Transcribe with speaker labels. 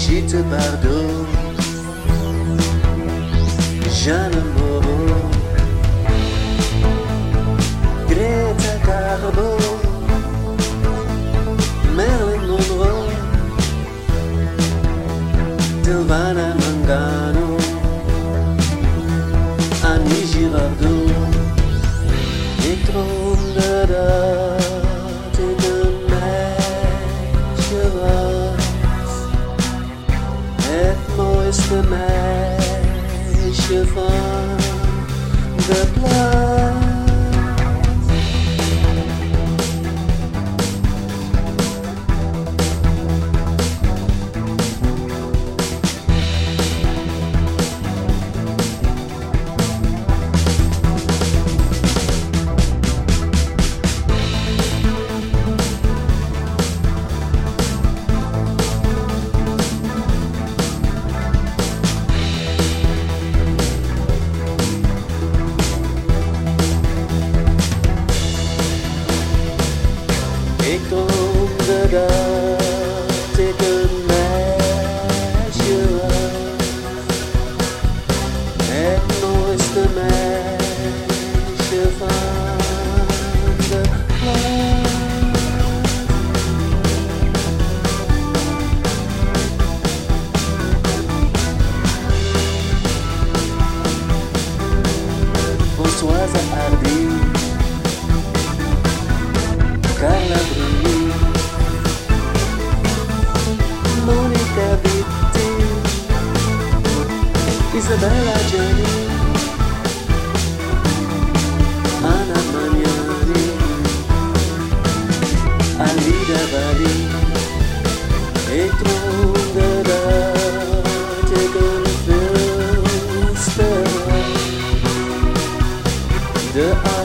Speaker 1: Brigitte Bardot, Jeanne Moreau, Greta Garbo, Marilyn Monroe, Silvana Mangano, Annie Girardot, ik droomde mooiste meisje van de plaats. suasa ardi Karena beri Monica Vitti Isabella Jenny Anna Magnani Alida Bari 的爱。